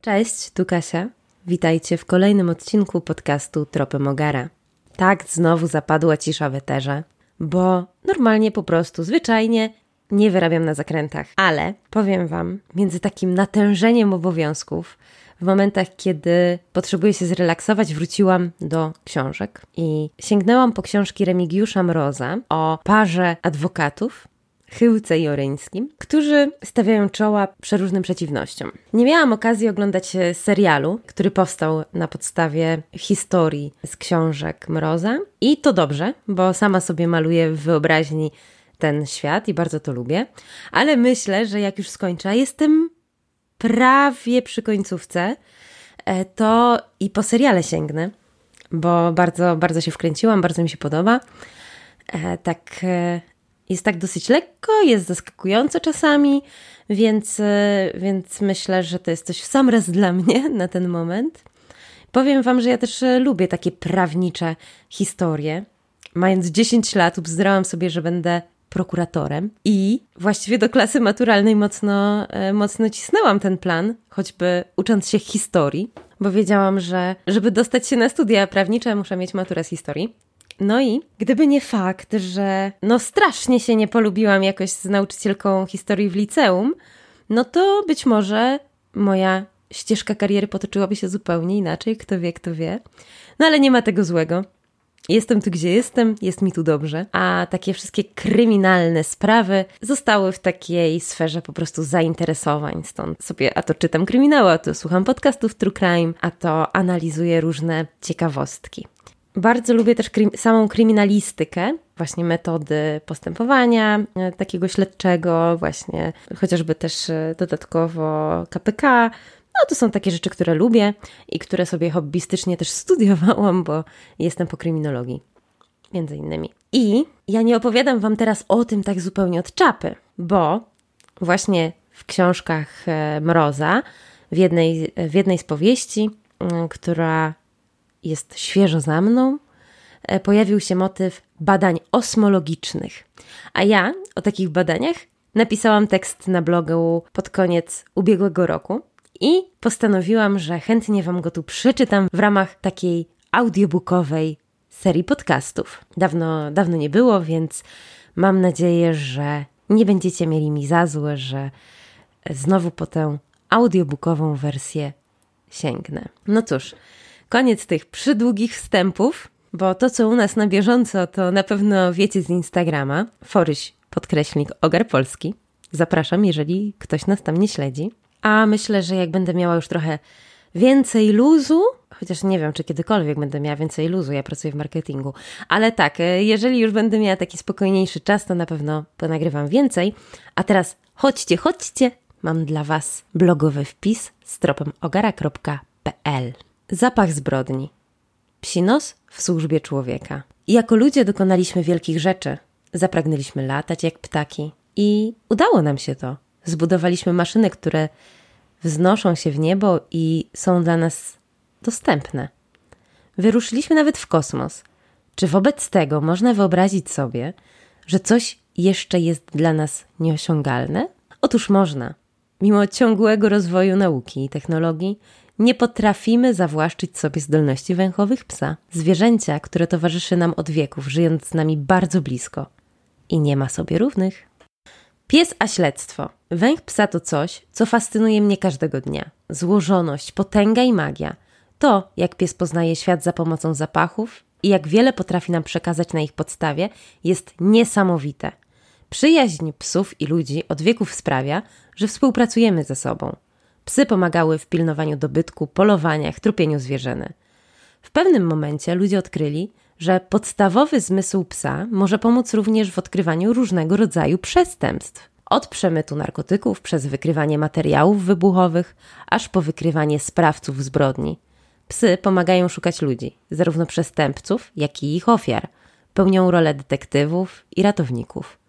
Cześć, tu Kasia. Witajcie w kolejnym odcinku podcastu Tropy Mogara. Tak, znowu zapadła cisza w eterze, bo normalnie po prostu, zwyczajnie nie wyrabiam na zakrętach. Ale powiem Wam, między takim natężeniem obowiązków, w momentach, kiedy potrzebuję się zrelaksować, wróciłam do książek i sięgnęłam po książki Remigiusza Mroza o parze adwokatów, Chyłce i Oryńskim, którzy stawiają czoła przeróżnym przeciwnościom. Nie miałam okazji oglądać serialu, który powstał na podstawie historii z książek Mroza i to dobrze, bo sama sobie maluję w wyobraźni ten świat i bardzo to lubię, ale myślę, że jak już skończę, jestem prawie przy końcówce, e, to i po seriale sięgnę, bo bardzo, bardzo się wkręciłam, bardzo mi się podoba. E, tak e, jest tak dosyć lekko, jest zaskakująco czasami, więc, więc myślę, że to jest coś w sam raz dla mnie na ten moment. Powiem Wam, że ja też lubię takie prawnicze historie. Mając 10 lat, bzdrałam sobie, że będę prokuratorem i właściwie do klasy maturalnej mocno, e, mocno cisnęłam ten plan, choćby ucząc się historii, bo wiedziałam, że żeby dostać się na studia prawnicze, muszę mieć maturę z historii. No i gdyby nie fakt, że no strasznie się nie polubiłam jakoś z nauczycielką historii w liceum, no to być może moja ścieżka kariery potoczyłaby się zupełnie inaczej, kto wie, kto wie. No ale nie ma tego złego. Jestem tu, gdzie jestem, jest mi tu dobrze. A takie wszystkie kryminalne sprawy zostały w takiej sferze po prostu zainteresowań. Stąd sobie a to czytam kryminały, a to słucham podcastów True Crime, a to analizuję różne ciekawostki. Bardzo lubię też krim samą kryminalistykę, właśnie metody postępowania e, takiego śledczego, właśnie chociażby też e, dodatkowo KPK, no to są takie rzeczy, które lubię i które sobie hobbystycznie też studiowałam, bo jestem po kryminologii. Między innymi. I ja nie opowiadam Wam teraz o tym tak zupełnie od czapy, bo właśnie w książkach e, Mroza, w jednej, w jednej z powieści, która jest świeżo za mną, e, pojawił się motyw badań osmologicznych. A ja o takich badaniach napisałam tekst na blogu pod koniec ubiegłego roku i postanowiłam, że chętnie Wam go tu przeczytam w ramach takiej audiobookowej serii podcastów. Dawno, dawno nie było, więc mam nadzieję, że nie będziecie mieli mi za złe, że znowu po tę audiobookową wersję sięgnę. No cóż, koniec tych przydługich wstępów, bo to, co u nas na bieżąco, to na pewno wiecie z Instagrama, foryś podkreślnik Ogar Polski. Zapraszam, jeżeli ktoś nas tam nie śledzi. A myślę, że jak będę miała już trochę więcej luzu, chociaż nie wiem, czy kiedykolwiek będę miała więcej luzu, ja pracuję w marketingu, ale tak, e, jeżeli już będę miała taki spokojniejszy czas, to na pewno ponagrywam więcej. A teraz chodźcie, chodźcie, mam dla Was blogowy wpis z tropem ogara.pl. Zapach zbrodni. Psinos w służbie człowieka. I jako ludzie dokonaliśmy wielkich rzeczy. Zapragnęliśmy latać jak ptaki. I udało nam się to. Zbudowaliśmy maszyny, które wznoszą się w niebo i są dla nas dostępne. Wyruszyliśmy nawet w kosmos. Czy wobec tego można wyobrazić sobie, że coś jeszcze jest dla nas nieosiągalne? Otóż można. Mimo ciągłego rozwoju nauki i technologii, nie potrafimy zawłaszczyć sobie zdolności węchowych psa, zwierzęcia, które towarzyszy nam od wieków, żyjąc z nami bardzo blisko i nie ma sobie równych. Pies a śledztwo. Węch psa to coś, co fascynuje mnie każdego dnia. Złożoność, potęga i magia. To, jak pies poznaje świat za pomocą zapachów i jak wiele potrafi nam przekazać na ich podstawie, jest niesamowite. Przyjaźń psów i ludzi od wieków sprawia, że współpracujemy ze sobą. Psy pomagały w pilnowaniu dobytku, polowaniach, trupieniu zwierzyny. W pewnym momencie ludzie odkryli, że podstawowy zmysł psa może pomóc również w odkrywaniu różnego rodzaju przestępstw. Od przemytu narkotyków przez wykrywanie materiałów wybuchowych, aż po wykrywanie sprawców zbrodni. Psy pomagają szukać ludzi, zarówno przestępców, jak i ich ofiar. Pełnią rolę detektywów i ratowników.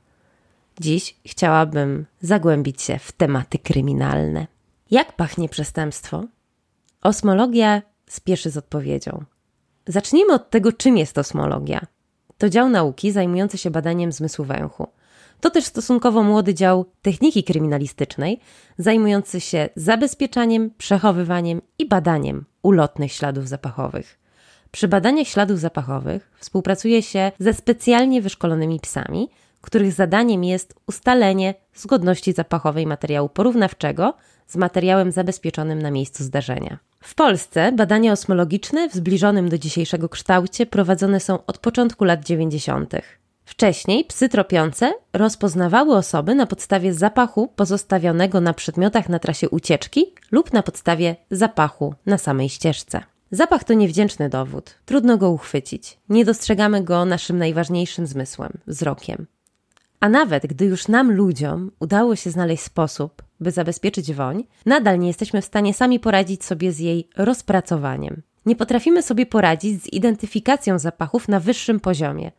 Dziś chciałabym zagłębić się w tematy kryminalne. Jak pachnie przestępstwo? Osmologia spieszy z odpowiedzią. Zacznijmy od tego, czym jest osmologia. To dział nauki zajmujący się badaniem zmysłu węchu. To też stosunkowo młody dział techniki kryminalistycznej, zajmujący się zabezpieczaniem, przechowywaniem i badaniem ulotnych śladów zapachowych. Przy badaniach śladów zapachowych współpracuje się ze specjalnie wyszkolonymi psami, których zadaniem jest ustalenie zgodności zapachowej materiału porównawczego z materiałem zabezpieczonym na miejscu zdarzenia. W Polsce badania osmologiczne w zbliżonym do dzisiejszego kształcie prowadzone są od początku lat 90. Wcześniej psy tropiące rozpoznawały osoby na podstawie zapachu pozostawionego na przedmiotach na trasie ucieczki lub na podstawie zapachu na samej ścieżce. Zapach to niewdzięczny dowód, trudno go uchwycić. Nie dostrzegamy go naszym najważniejszym zmysłem wzrokiem. A nawet gdy już nam, ludziom, udało się znaleźć sposób, by zabezpieczyć woń, nadal nie jesteśmy w stanie sami poradzić sobie z jej rozpracowaniem. Nie potrafimy sobie poradzić z identyfikacją zapachów na wyższym poziomie.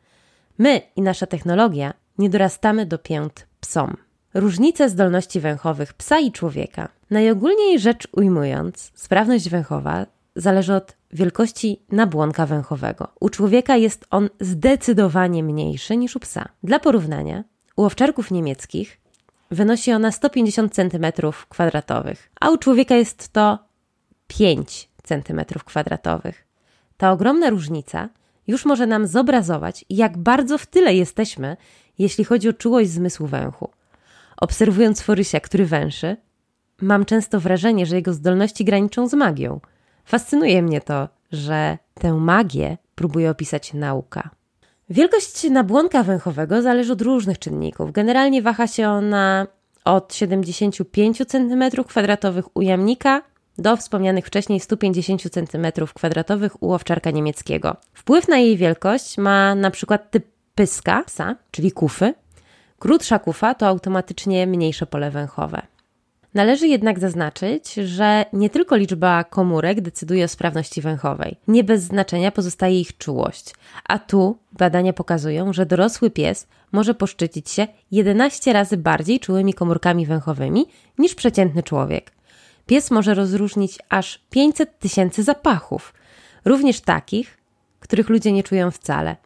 My i nasza technologia nie dorastamy do pięt psom. Różnice zdolności węchowych psa i człowieka. Najogólniej rzecz ujmując, sprawność węchowa zależy od wielkości nabłonka węchowego. U człowieka jest on zdecydowanie mniejszy niż u psa. Dla porównania, u owczarków niemieckich wynosi ona 150 cm2, a u człowieka jest to 5 cm2. Ta ogromna różnica już może nam zobrazować, jak bardzo w tyle jesteśmy, jeśli chodzi o czułość zmysłu węchu. Obserwując Forysia, który węszy, mam często wrażenie, że jego zdolności graniczą z magią. Fascynuje mnie to, że tę magię próbuje opisać nauka. Wielkość nabłonka węchowego zależy od różnych czynników. Generalnie waha się ona od 75 cm2 u jamnika do wspomnianych wcześniej 150 cm2 u owczarka niemieckiego. Wpływ na jej wielkość ma na przykład typ pyska, psa, czyli kufy. Krótsza kufa to automatycznie mniejsze pole węchowe. Należy jednak zaznaczyć, że nie tylko liczba komórek decyduje o sprawności węchowej. Nie bez znaczenia pozostaje ich czułość. A tu badania pokazują, że dorosły pies może poszczycić się 11 razy bardziej czułymi komórkami węchowymi niż przeciętny człowiek. Pies może rozróżnić aż 500 tysięcy zapachów, również takich, których ludzie nie czują wcale.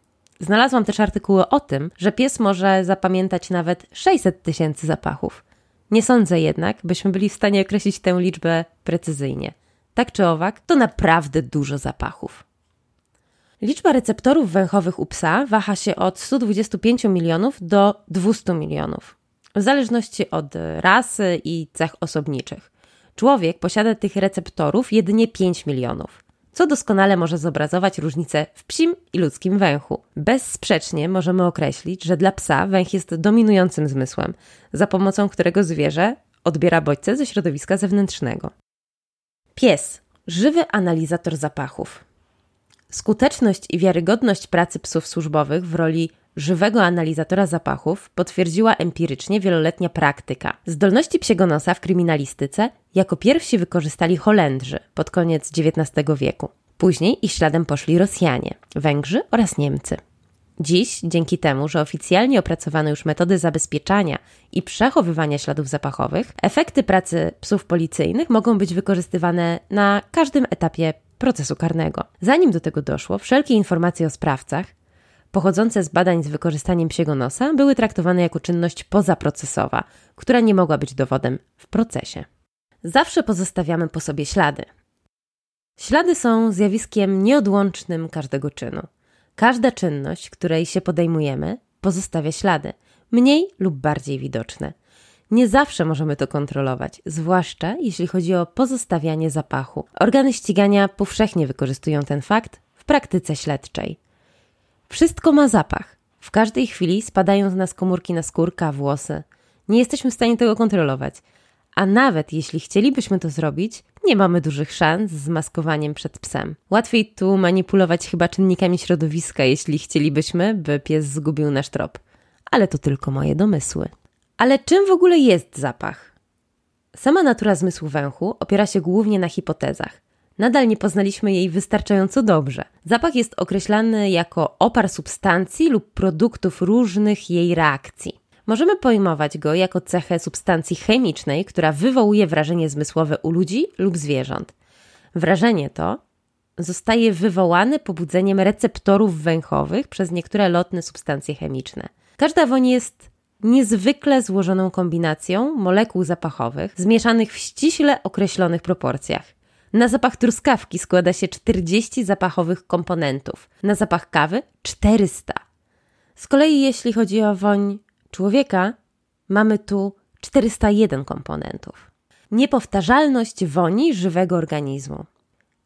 Znalazłam też artykuły o tym, że pies może zapamiętać nawet 600 tysięcy zapachów. Nie sądzę jednak, byśmy byli w stanie określić tę liczbę precyzyjnie. Tak czy owak, to naprawdę dużo zapachów. Liczba receptorów węchowych u psa waha się od 125 milionów do 200 milionów, w zależności od rasy i cech osobniczych. Człowiek posiada tych receptorów jedynie 5 milionów co doskonale może zobrazować różnicę w psim i ludzkim węchu. Bezsprzecznie możemy określić, że dla psa węch jest dominującym zmysłem, za pomocą którego zwierzę odbiera bodźce ze środowiska zewnętrznego. Pies żywy analizator zapachów. Skuteczność i wiarygodność pracy psów służbowych w roli żywego analizatora zapachów potwierdziła empirycznie wieloletnia praktyka. Zdolności psiego nosa w kryminalistyce jako pierwsi wykorzystali Holendrzy pod koniec XIX wieku. Później ich śladem poszli Rosjanie, Węgrzy oraz Niemcy. Dziś, dzięki temu, że oficjalnie opracowano już metody zabezpieczania i przechowywania śladów zapachowych, efekty pracy psów policyjnych mogą być wykorzystywane na każdym etapie procesu karnego. Zanim do tego doszło, wszelkie informacje o sprawcach pochodzące z badań z wykorzystaniem psiego nosa były traktowane jako czynność pozaprocesowa, która nie mogła być dowodem w procesie. Zawsze pozostawiamy po sobie ślady. Ślady są zjawiskiem nieodłącznym każdego czynu. Każda czynność, której się podejmujemy, pozostawia ślady, mniej lub bardziej widoczne. Nie zawsze możemy to kontrolować, zwłaszcza jeśli chodzi o pozostawianie zapachu. Organy ścigania powszechnie wykorzystują ten fakt w praktyce śledczej. Wszystko ma zapach. W każdej chwili spadają z nas komórki na skórka, włosy. Nie jesteśmy w stanie tego kontrolować. A nawet jeśli chcielibyśmy to zrobić, nie mamy dużych szans z maskowaniem przed psem. Łatwiej tu manipulować chyba czynnikami środowiska, jeśli chcielibyśmy, by pies zgubił nasz trop. Ale to tylko moje domysły. Ale czym w ogóle jest zapach? Sama natura zmysłu węchu opiera się głównie na hipotezach. Nadal nie poznaliśmy jej wystarczająco dobrze. Zapach jest określany jako opar substancji lub produktów różnych jej reakcji. Możemy pojmować go jako cechę substancji chemicznej, która wywołuje wrażenie zmysłowe u ludzi lub zwierząt. Wrażenie to zostaje wywołane pobudzeniem receptorów węchowych przez niektóre lotne substancje chemiczne. Każda woń jest niezwykle złożoną kombinacją molekuł zapachowych zmieszanych w ściśle określonych proporcjach. Na zapach truskawki składa się 40 zapachowych komponentów, na zapach kawy 400. Z kolei jeśli chodzi o woń człowieka, mamy tu 401 komponentów. Niepowtarzalność woni żywego organizmu.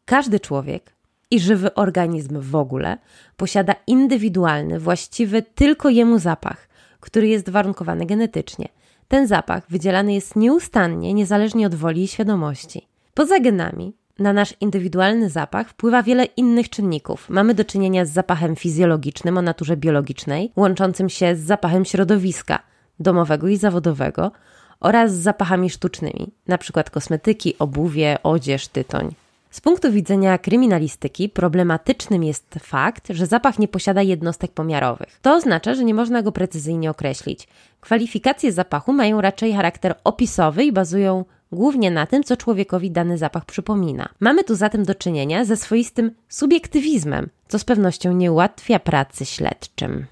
Każdy człowiek i żywy organizm w ogóle posiada indywidualny, właściwy tylko jemu zapach, który jest warunkowany genetycznie. Ten zapach wydzielany jest nieustannie, niezależnie od woli i świadomości. Poza genami, na nasz indywidualny zapach wpływa wiele innych czynników. Mamy do czynienia z zapachem fizjologicznym o naturze biologicznej, łączącym się z zapachem środowiska, domowego i zawodowego, oraz z zapachami sztucznymi, np. kosmetyki, obuwie, odzież, tytoń. Z punktu widzenia kryminalistyki problematycznym jest fakt, że zapach nie posiada jednostek pomiarowych. To oznacza, że nie można go precyzyjnie określić. Kwalifikacje zapachu mają raczej charakter opisowy i bazują głównie na tym, co człowiekowi dany zapach przypomina. Mamy tu zatem do czynienia ze swoistym subiektywizmem, co z pewnością nie ułatwia pracy śledczym.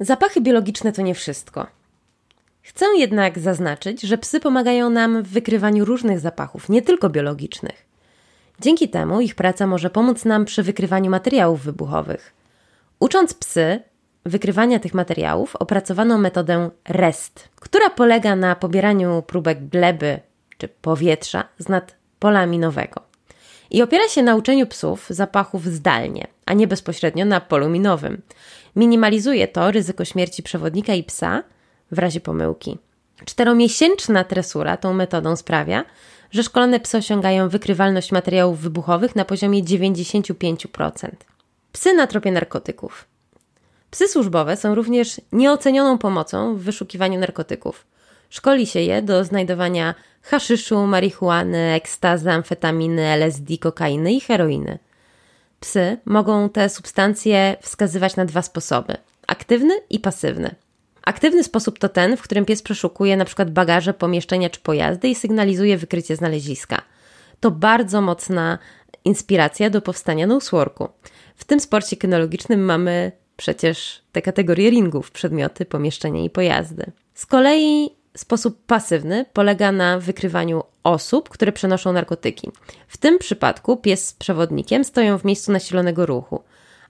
Zapachy biologiczne to nie wszystko. Chcę jednak zaznaczyć, że psy pomagają nam w wykrywaniu różnych zapachów, nie tylko biologicznych. Dzięki temu ich praca może pomóc nam przy wykrywaniu materiałów wybuchowych. Ucząc psy wykrywania tych materiałów, opracowano metodę REST, która polega na pobieraniu próbek gleby czy powietrza z nad pola minowego. I opiera się na uczeniu psów zapachów zdalnie, a nie bezpośrednio na polu minowym. Minimalizuje to ryzyko śmierci przewodnika i psa w razie pomyłki. Czteromiesięczna tresura tą metodą sprawia, że szkolone psy osiągają wykrywalność materiałów wybuchowych na poziomie 95%. Psy na tropie narkotyków. Psy służbowe są również nieocenioną pomocą w wyszukiwaniu narkotyków. Szkoli się je do znajdowania haszyszu, marihuany, ekstazy, amfetaminy, LSD, kokainy i heroiny. Psy mogą te substancje wskazywać na dwa sposoby: aktywny i pasywny. Aktywny sposób to ten, w którym pies przeszukuje np. bagaże, pomieszczenia czy pojazdy i sygnalizuje wykrycie znaleziska. To bardzo mocna inspiracja do powstania noseworku. W tym sporcie kynologicznym mamy przecież te kategorie ringów, przedmioty, pomieszczenia i pojazdy. Z kolei sposób pasywny polega na wykrywaniu osób, które przenoszą narkotyki. W tym przypadku pies z przewodnikiem stoją w miejscu nasilonego ruchu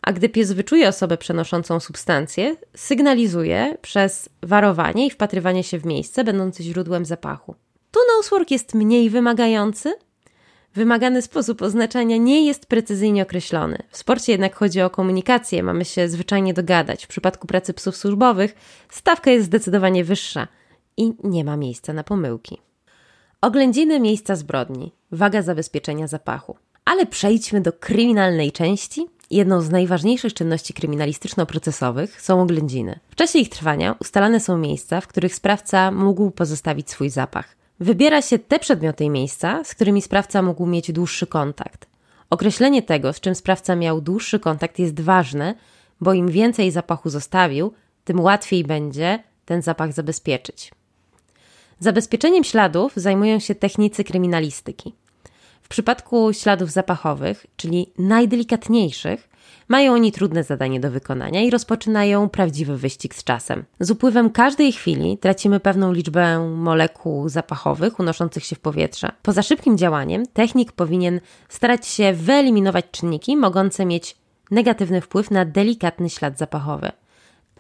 a gdy pies wyczuje osobę przenoszącą substancję, sygnalizuje przez warowanie i wpatrywanie się w miejsce będące źródłem zapachu. Tu nosework jest mniej wymagający. Wymagany sposób oznaczania nie jest precyzyjnie określony. W sporcie jednak chodzi o komunikację, mamy się zwyczajnie dogadać. W przypadku pracy psów służbowych stawka jest zdecydowanie wyższa i nie ma miejsca na pomyłki. Oględziny miejsca zbrodni, waga zabezpieczenia zapachu. Ale przejdźmy do kryminalnej części Jedną z najważniejszych czynności kryminalistyczno-procesowych są oględziny. W czasie ich trwania ustalane są miejsca, w których sprawca mógł pozostawić swój zapach. Wybiera się te przedmioty i miejsca, z którymi sprawca mógł mieć dłuższy kontakt. Określenie tego, z czym sprawca miał dłuższy kontakt, jest ważne, bo im więcej zapachu zostawił, tym łatwiej będzie ten zapach zabezpieczyć. Zabezpieczeniem śladów zajmują się technicy kryminalistyki. W przypadku śladów zapachowych, czyli najdelikatniejszych, mają oni trudne zadanie do wykonania i rozpoczynają prawdziwy wyścig z czasem. Z upływem każdej chwili tracimy pewną liczbę molekuł zapachowych unoszących się w powietrze. Poza szybkim działaniem, technik powinien starać się wyeliminować czynniki mogące mieć negatywny wpływ na delikatny ślad zapachowy.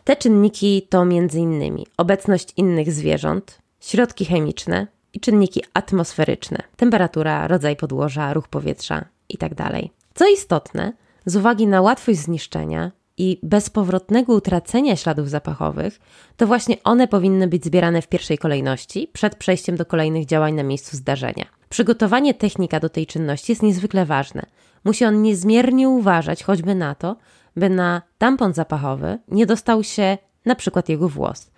Te czynniki to m.in. obecność innych zwierząt, środki chemiczne, i czynniki atmosferyczne temperatura, rodzaj podłoża, ruch powietrza itd. Tak Co istotne, z uwagi na łatwość zniszczenia i bezpowrotnego utracenia śladów zapachowych, to właśnie one powinny być zbierane w pierwszej kolejności przed przejściem do kolejnych działań na miejscu zdarzenia. Przygotowanie technika do tej czynności jest niezwykle ważne. Musi on niezmiernie uważać choćby na to, by na tampon zapachowy nie dostał się na przykład jego włos.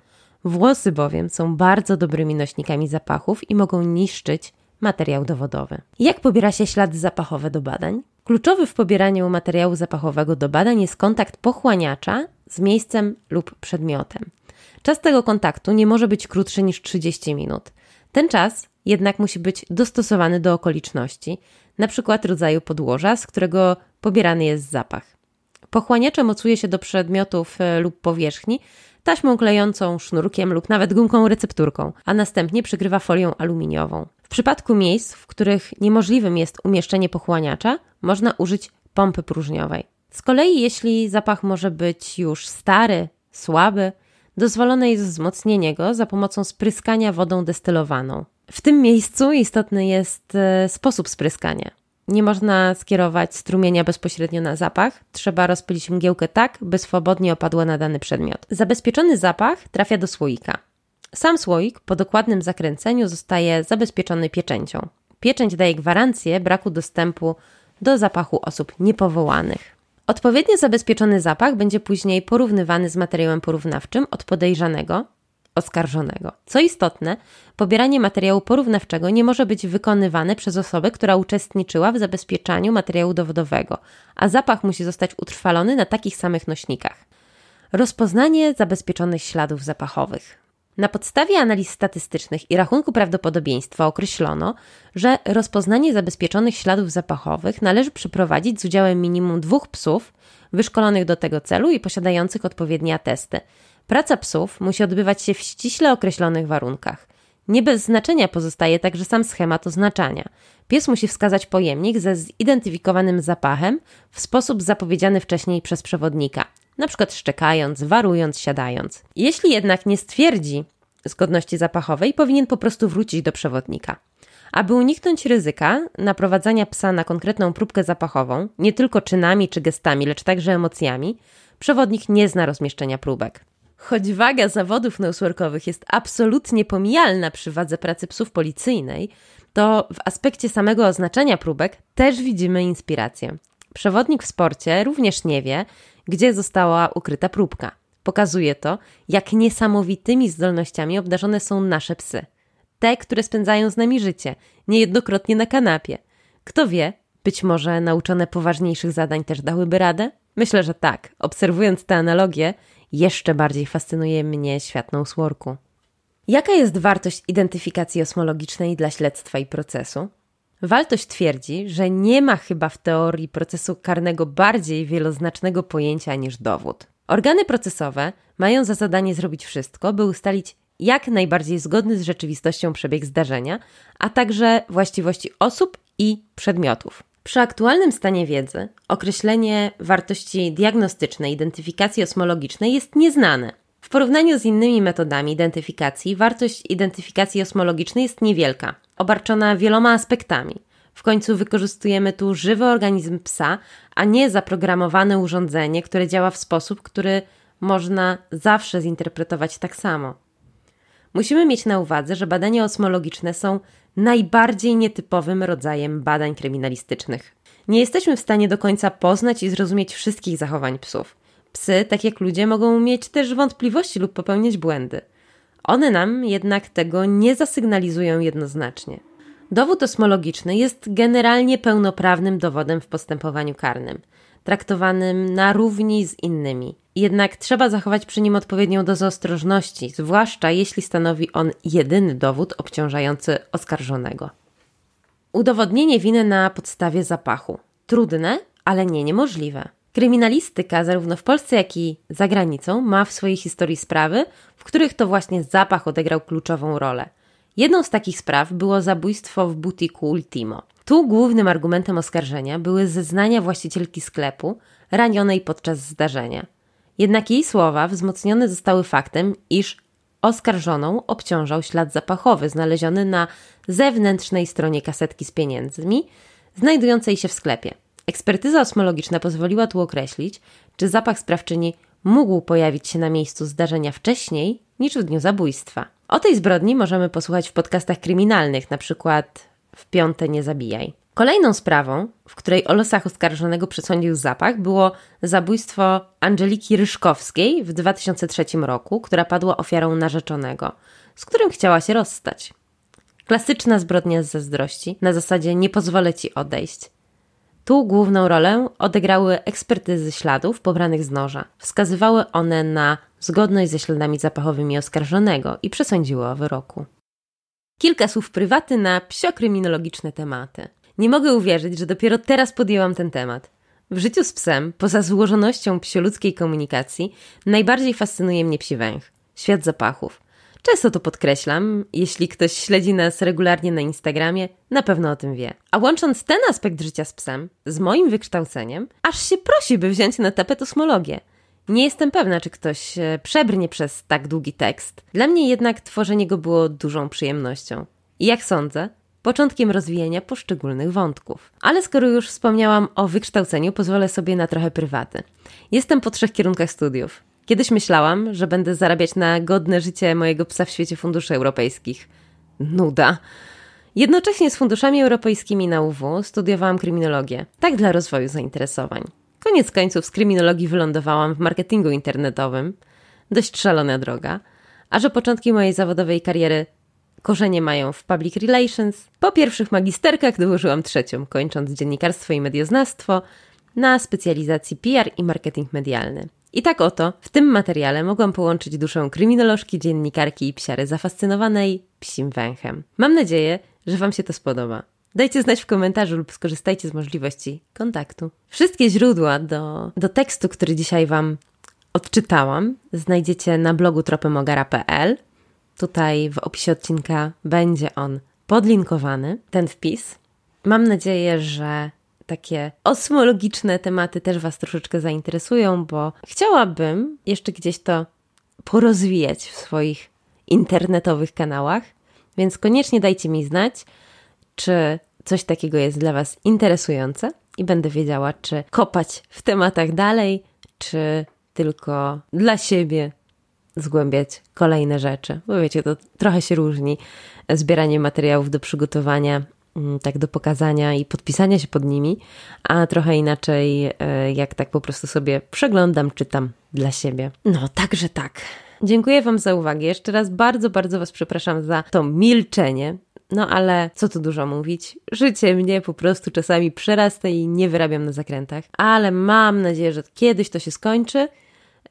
Włosy bowiem są bardzo dobrymi nośnikami zapachów i mogą niszczyć materiał dowodowy. Jak pobiera się ślady zapachowe do badań? Kluczowy w pobieraniu materiału zapachowego do badań jest kontakt pochłaniacza z miejscem lub przedmiotem. Czas tego kontaktu nie może być krótszy niż 30 minut. Ten czas jednak musi być dostosowany do okoliczności, np. rodzaju podłoża, z którego pobierany jest zapach. Pochłaniacze mocuje się do przedmiotów e, lub powierzchni, taśmą klejącą, sznurkiem lub nawet gumką recepturką, a następnie przykrywa folią aluminiową. W przypadku miejsc, w których niemożliwym jest umieszczenie pochłaniacza, można użyć pompy próżniowej. Z kolei, jeśli zapach może być już stary, słaby, dozwolone jest wzmocnienie go za pomocą spryskania wodą destylowaną. W tym miejscu istotny jest e, sposób spryskania. Nie można skierować strumienia bezpośrednio na zapach. Trzeba rozpylić mgiełkę tak, by swobodnie opadła na dany przedmiot. Zabezpieczony zapach trafia do słoika. Sam słoik po dokładnym zakręceniu zostaje zabezpieczony pieczęcią. Pieczęć daje gwarancję braku dostępu do zapachu osób niepowołanych. Odpowiednio zabezpieczony zapach będzie później porównywany z materiałem porównawczym od podejrzanego, oskarżonego. Co istotne, pobieranie materiału porównawczego nie może być wykonywane przez osobę, która uczestniczyła w zabezpieczaniu materiału dowodowego, a zapach musi zostać utrwalony na takich samych nośnikach. Rozpoznanie zabezpieczonych śladów zapachowych. Na podstawie analiz statystycznych i rachunku prawdopodobieństwa określono, że rozpoznanie zabezpieczonych śladów zapachowych należy przeprowadzić z udziałem minimum dwóch psów wyszkolonych do tego celu i posiadających odpowiednie atesty. Praca psów musi odbywać się w ściśle określonych warunkach. Nie bez znaczenia pozostaje także sam schemat oznaczania. Pies musi wskazać pojemnik ze zidentyfikowanym zapachem w sposób zapowiedziany wcześniej przez przewodnika przykład szczekając, warując, siadając. Jeśli jednak nie stwierdzi zgodności zapachowej, powinien po prostu wrócić do przewodnika. Aby uniknąć ryzyka naprowadzania psa na konkretną próbkę zapachową, nie tylko czynami czy gestami, lecz także emocjami, przewodnik nie zna rozmieszczenia próbek. Choć waga zawodów noseworkowych jest absolutnie pomijalna przy wadze pracy psów policyjnej, to w aspekcie samego oznaczenia próbek też widzimy inspirację. Przewodnik w sporcie również nie wie, gdzie została ukryta próbka. Pokazuje to, jak niesamowitymi zdolnościami obdarzone są nasze psy. Te, które spędzają z nami życie, niejednokrotnie na kanapie. Kto wie, być może nauczone poważniejszych zadań też dałyby radę? Myślę, że tak. Obserwując te analogie, jeszcze bardziej fascynuje mnie świat Noseworku. Jaka jest wartość identyfikacji osmologicznej dla śledztwa i procesu? Waltość twierdzi, że nie ma chyba w teorii procesu karnego bardziej wieloznacznego pojęcia niż dowód. Organy procesowe mają za zadanie zrobić wszystko, by ustalić jak najbardziej zgodny z rzeczywistością przebieg zdarzenia, a także właściwości osób i przedmiotów. Przy aktualnym stanie wiedzy określenie wartości diagnostycznej identyfikacji osmologicznej jest nieznane. W porównaniu z innymi metodami identyfikacji, wartość identyfikacji osmologicznej jest niewielka, obarczona wieloma aspektami. W końcu wykorzystujemy tu żywy organizm psa, a nie zaprogramowane urządzenie, które działa w sposób, który można zawsze zinterpretować tak samo. Musimy mieć na uwadze, że badania osmologiczne są najbardziej nietypowym rodzajem badań kryminalistycznych. Nie jesteśmy w stanie do końca poznać i zrozumieć wszystkich zachowań psów. Psy, tak jak ludzie, mogą mieć też wątpliwości lub popełniać błędy. One nam jednak tego nie zasygnalizują jednoznacznie. Dowód osmologiczny jest generalnie pełnoprawnym dowodem w postępowaniu karnym, traktowanym na równi z innymi. Jednak trzeba zachować przy nim odpowiednią dozę ostrożności, zwłaszcza jeśli stanowi on jedyny dowód obciążający oskarżonego. Udowodnienie winy na podstawie zapachu. Trudne, ale nie niemożliwe. Kryminalistyka, zarówno w Polsce, jak i za granicą, ma w swojej historii sprawy, w których to właśnie zapach odegrał kluczową rolę. Jedną z takich spraw było zabójstwo w butiku Ultimo. Tu głównym argumentem oskarżenia były zeznania właścicielki sklepu ranionej podczas zdarzenia. Jednak jej słowa wzmocnione zostały faktem, iż oskarżoną obciążał ślad zapachowy znaleziony na zewnętrznej stronie kasetki z pieniędzmi, znajdującej się w sklepie. Ekspertyza osmologiczna pozwoliła tu określić, czy zapach sprawczyni mógł pojawić się na miejscu zdarzenia wcześniej niż w dniu zabójstwa. O tej zbrodni możemy posłuchać w podcastach kryminalnych, na przykład w Piąte Nie Zabijaj. Kolejną sprawą, w której o losach oskarżonego przesądził zapach, było zabójstwo Angeliki Ryszkowskiej w 2003 roku, która padła ofiarą narzeczonego, z którym chciała się rozstać. Klasyczna zbrodnia z zazdrości, na zasadzie nie pozwolę ci odejść. Tu główną rolę odegrały ekspertyzy śladów pobranych z noża. Wskazywały one na zgodność ze śladami zapachowymi oskarżonego i przesądziły o wyroku. Kilka słów prywaty na psiokryminologiczne tematy. Nie mogę uwierzyć, że dopiero teraz podjęłam ten temat. W życiu z psem, poza złożonością psioludzkiej komunikacji, najbardziej fascynuje mnie psi węch. Świat zapachów. Często to podkreślam, jeśli ktoś śledzi nas regularnie na Instagramie, na pewno o tym wie. A łącząc ten aspekt życia z psem z moim wykształceniem, aż się prosi, by wziąć na tapet osmologię. Nie jestem pewna, czy ktoś e, przebrnie przez tak długi tekst. Dla mnie jednak tworzenie go było dużą przyjemnością. I jak sądzę, początkiem rozwijania poszczególnych wątków. Ale skoro już wspomniałam o wykształceniu, pozwolę sobie na trochę prywaty. Jestem po trzech kierunkach studiów. Kiedyś myślałam, że będę zarabiać na godne życie mojego psa w świecie funduszy europejskich. Nuda. Jednocześnie z funduszami europejskimi na UW studiowałam kryminologię, tak dla rozwoju zainteresowań. Koniec końców z kryminologii wylądowałam w marketingu internetowym. Dość szalona droga. A że początki mojej zawodowej kariery korzenie mają w public relations, po pierwszych magisterkach dołożyłam trzecią, kończąc dziennikarstwo i medioznawstwo na specjalizacji PR i marketing medialny. I tak oto w tym materiale mogłam połączyć duszę kryminolożki, dziennikarki i psiary zafascynowanej psim węchem. Mam nadzieję, że Wam się to spodoba. Dajcie znać w komentarzu lub skorzystajcie z możliwości kontaktu. Wszystkie źródła do, do tekstu, który dzisiaj Wam odczytałam, znajdziecie na blogu tropemogara.pl. Tutaj w opisie odcinka będzie on podlinkowany, ten wpis. Mam nadzieję, że takie osmologiczne tematy też Was troszeczkę zainteresują, bo chciałabym jeszcze gdzieś to porozwijać w swoich internetowych kanałach, więc koniecznie dajcie mi znać, czy coś takiego jest dla Was interesujące i będę wiedziała, czy kopać w tematach dalej, czy tylko dla siebie zgłębiać kolejne rzeczy. Bo wiecie, to trochę się różni zbieranie materiałów do przygotowania, mm, tak do pokazania i podpisania się pod nimi, a trochę inaczej, e, jak tak po prostu sobie przeglądam, czytam dla siebie. No, także tak. Dziękuję Wam za uwagę. Jeszcze raz bardzo, bardzo Was przepraszam za to milczenie. No ale co tu dużo mówić, życie mnie po prostu czasami przerasta i nie wyrabiam na zakrętach, ale mam nadzieję, że kiedyś to się skończy.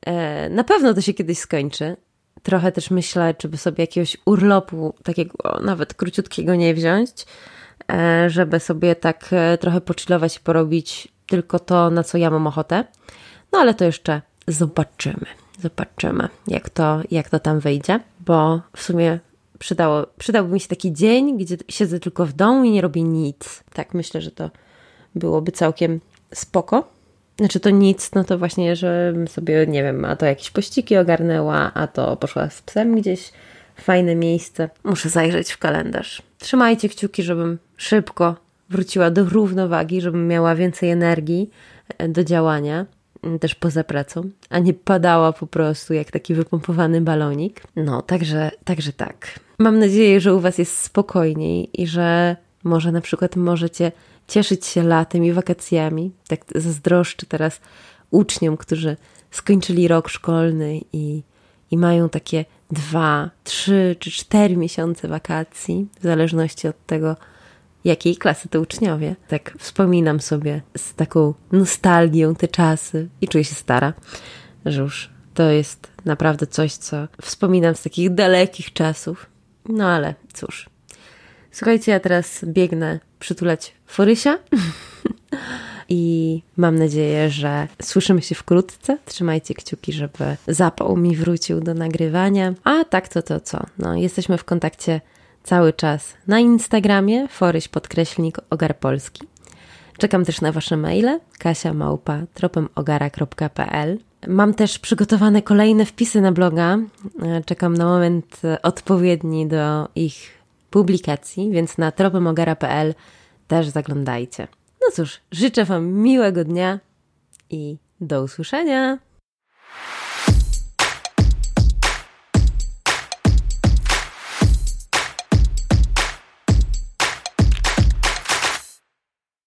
E, na pewno to się kiedyś skończy. Trochę też myślę, czy by sobie jakiegoś urlopu, takiego nawet króciutkiego nie wziąć, e, żeby sobie tak e, trochę pochillować i porobić tylko to, na co ja mam ochotę. No ale to jeszcze zobaczymy. Zobaczymy, jak to, jak to tam wyjdzie, bo w sumie przydało, przydałby mi się taki dzień, gdzie siedzę tylko w domu i nie robię nic. Tak, myślę, że to byłoby całkiem spoko. Znaczy to nic, no to właśnie, że sobie, nie wiem, a to jakieś pościgi ogarnęła, a to poszła z psem gdzieś fajne miejsce. Muszę zajrzeć w kalendarz. Trzymajcie kciuki, żebym szybko wróciła do równowagi, żebym miała więcej energii e, do działania też poza pracą, a nie padała po prostu jak taki wypompowany balonik. No, także, także tak. Mam nadzieję, że u Was jest spokojniej i że może na przykład możecie cieszyć się latem i wakacjami. Tak zazdroszczę teraz uczniom, którzy skończyli rok szkolny i, i mają takie dwa, trzy czy cztery miesiące wakacji, w zależności od tego, jakiej klasy to uczniowie. Tak wspominam sobie z taką nostalgią te czasy i czuję się stara, że już to jest naprawdę coś, co wspominam z takich dalekich czasów. No ale cóż. Słuchajcie, ja teraz biegnę przytulać Forysia i mam nadzieję, że słyszymy się wkrótce. Trzymajcie kciuki, żeby zapał mi wrócił do nagrywania. A tak to to co? No, jesteśmy w kontakcie cały czas na Instagramie foryś podkreślnik ogar polski. Czekam też na Wasze maile kasia małpa tropemogara.pl Mam też przygotowane kolejne wpisy na bloga. E, czekam na moment odpowiedni do ich publikacji, więc na tropemogara.pl też zaglądajcie. No cóż, życzę Wam miłego dnia i do usłyszenia.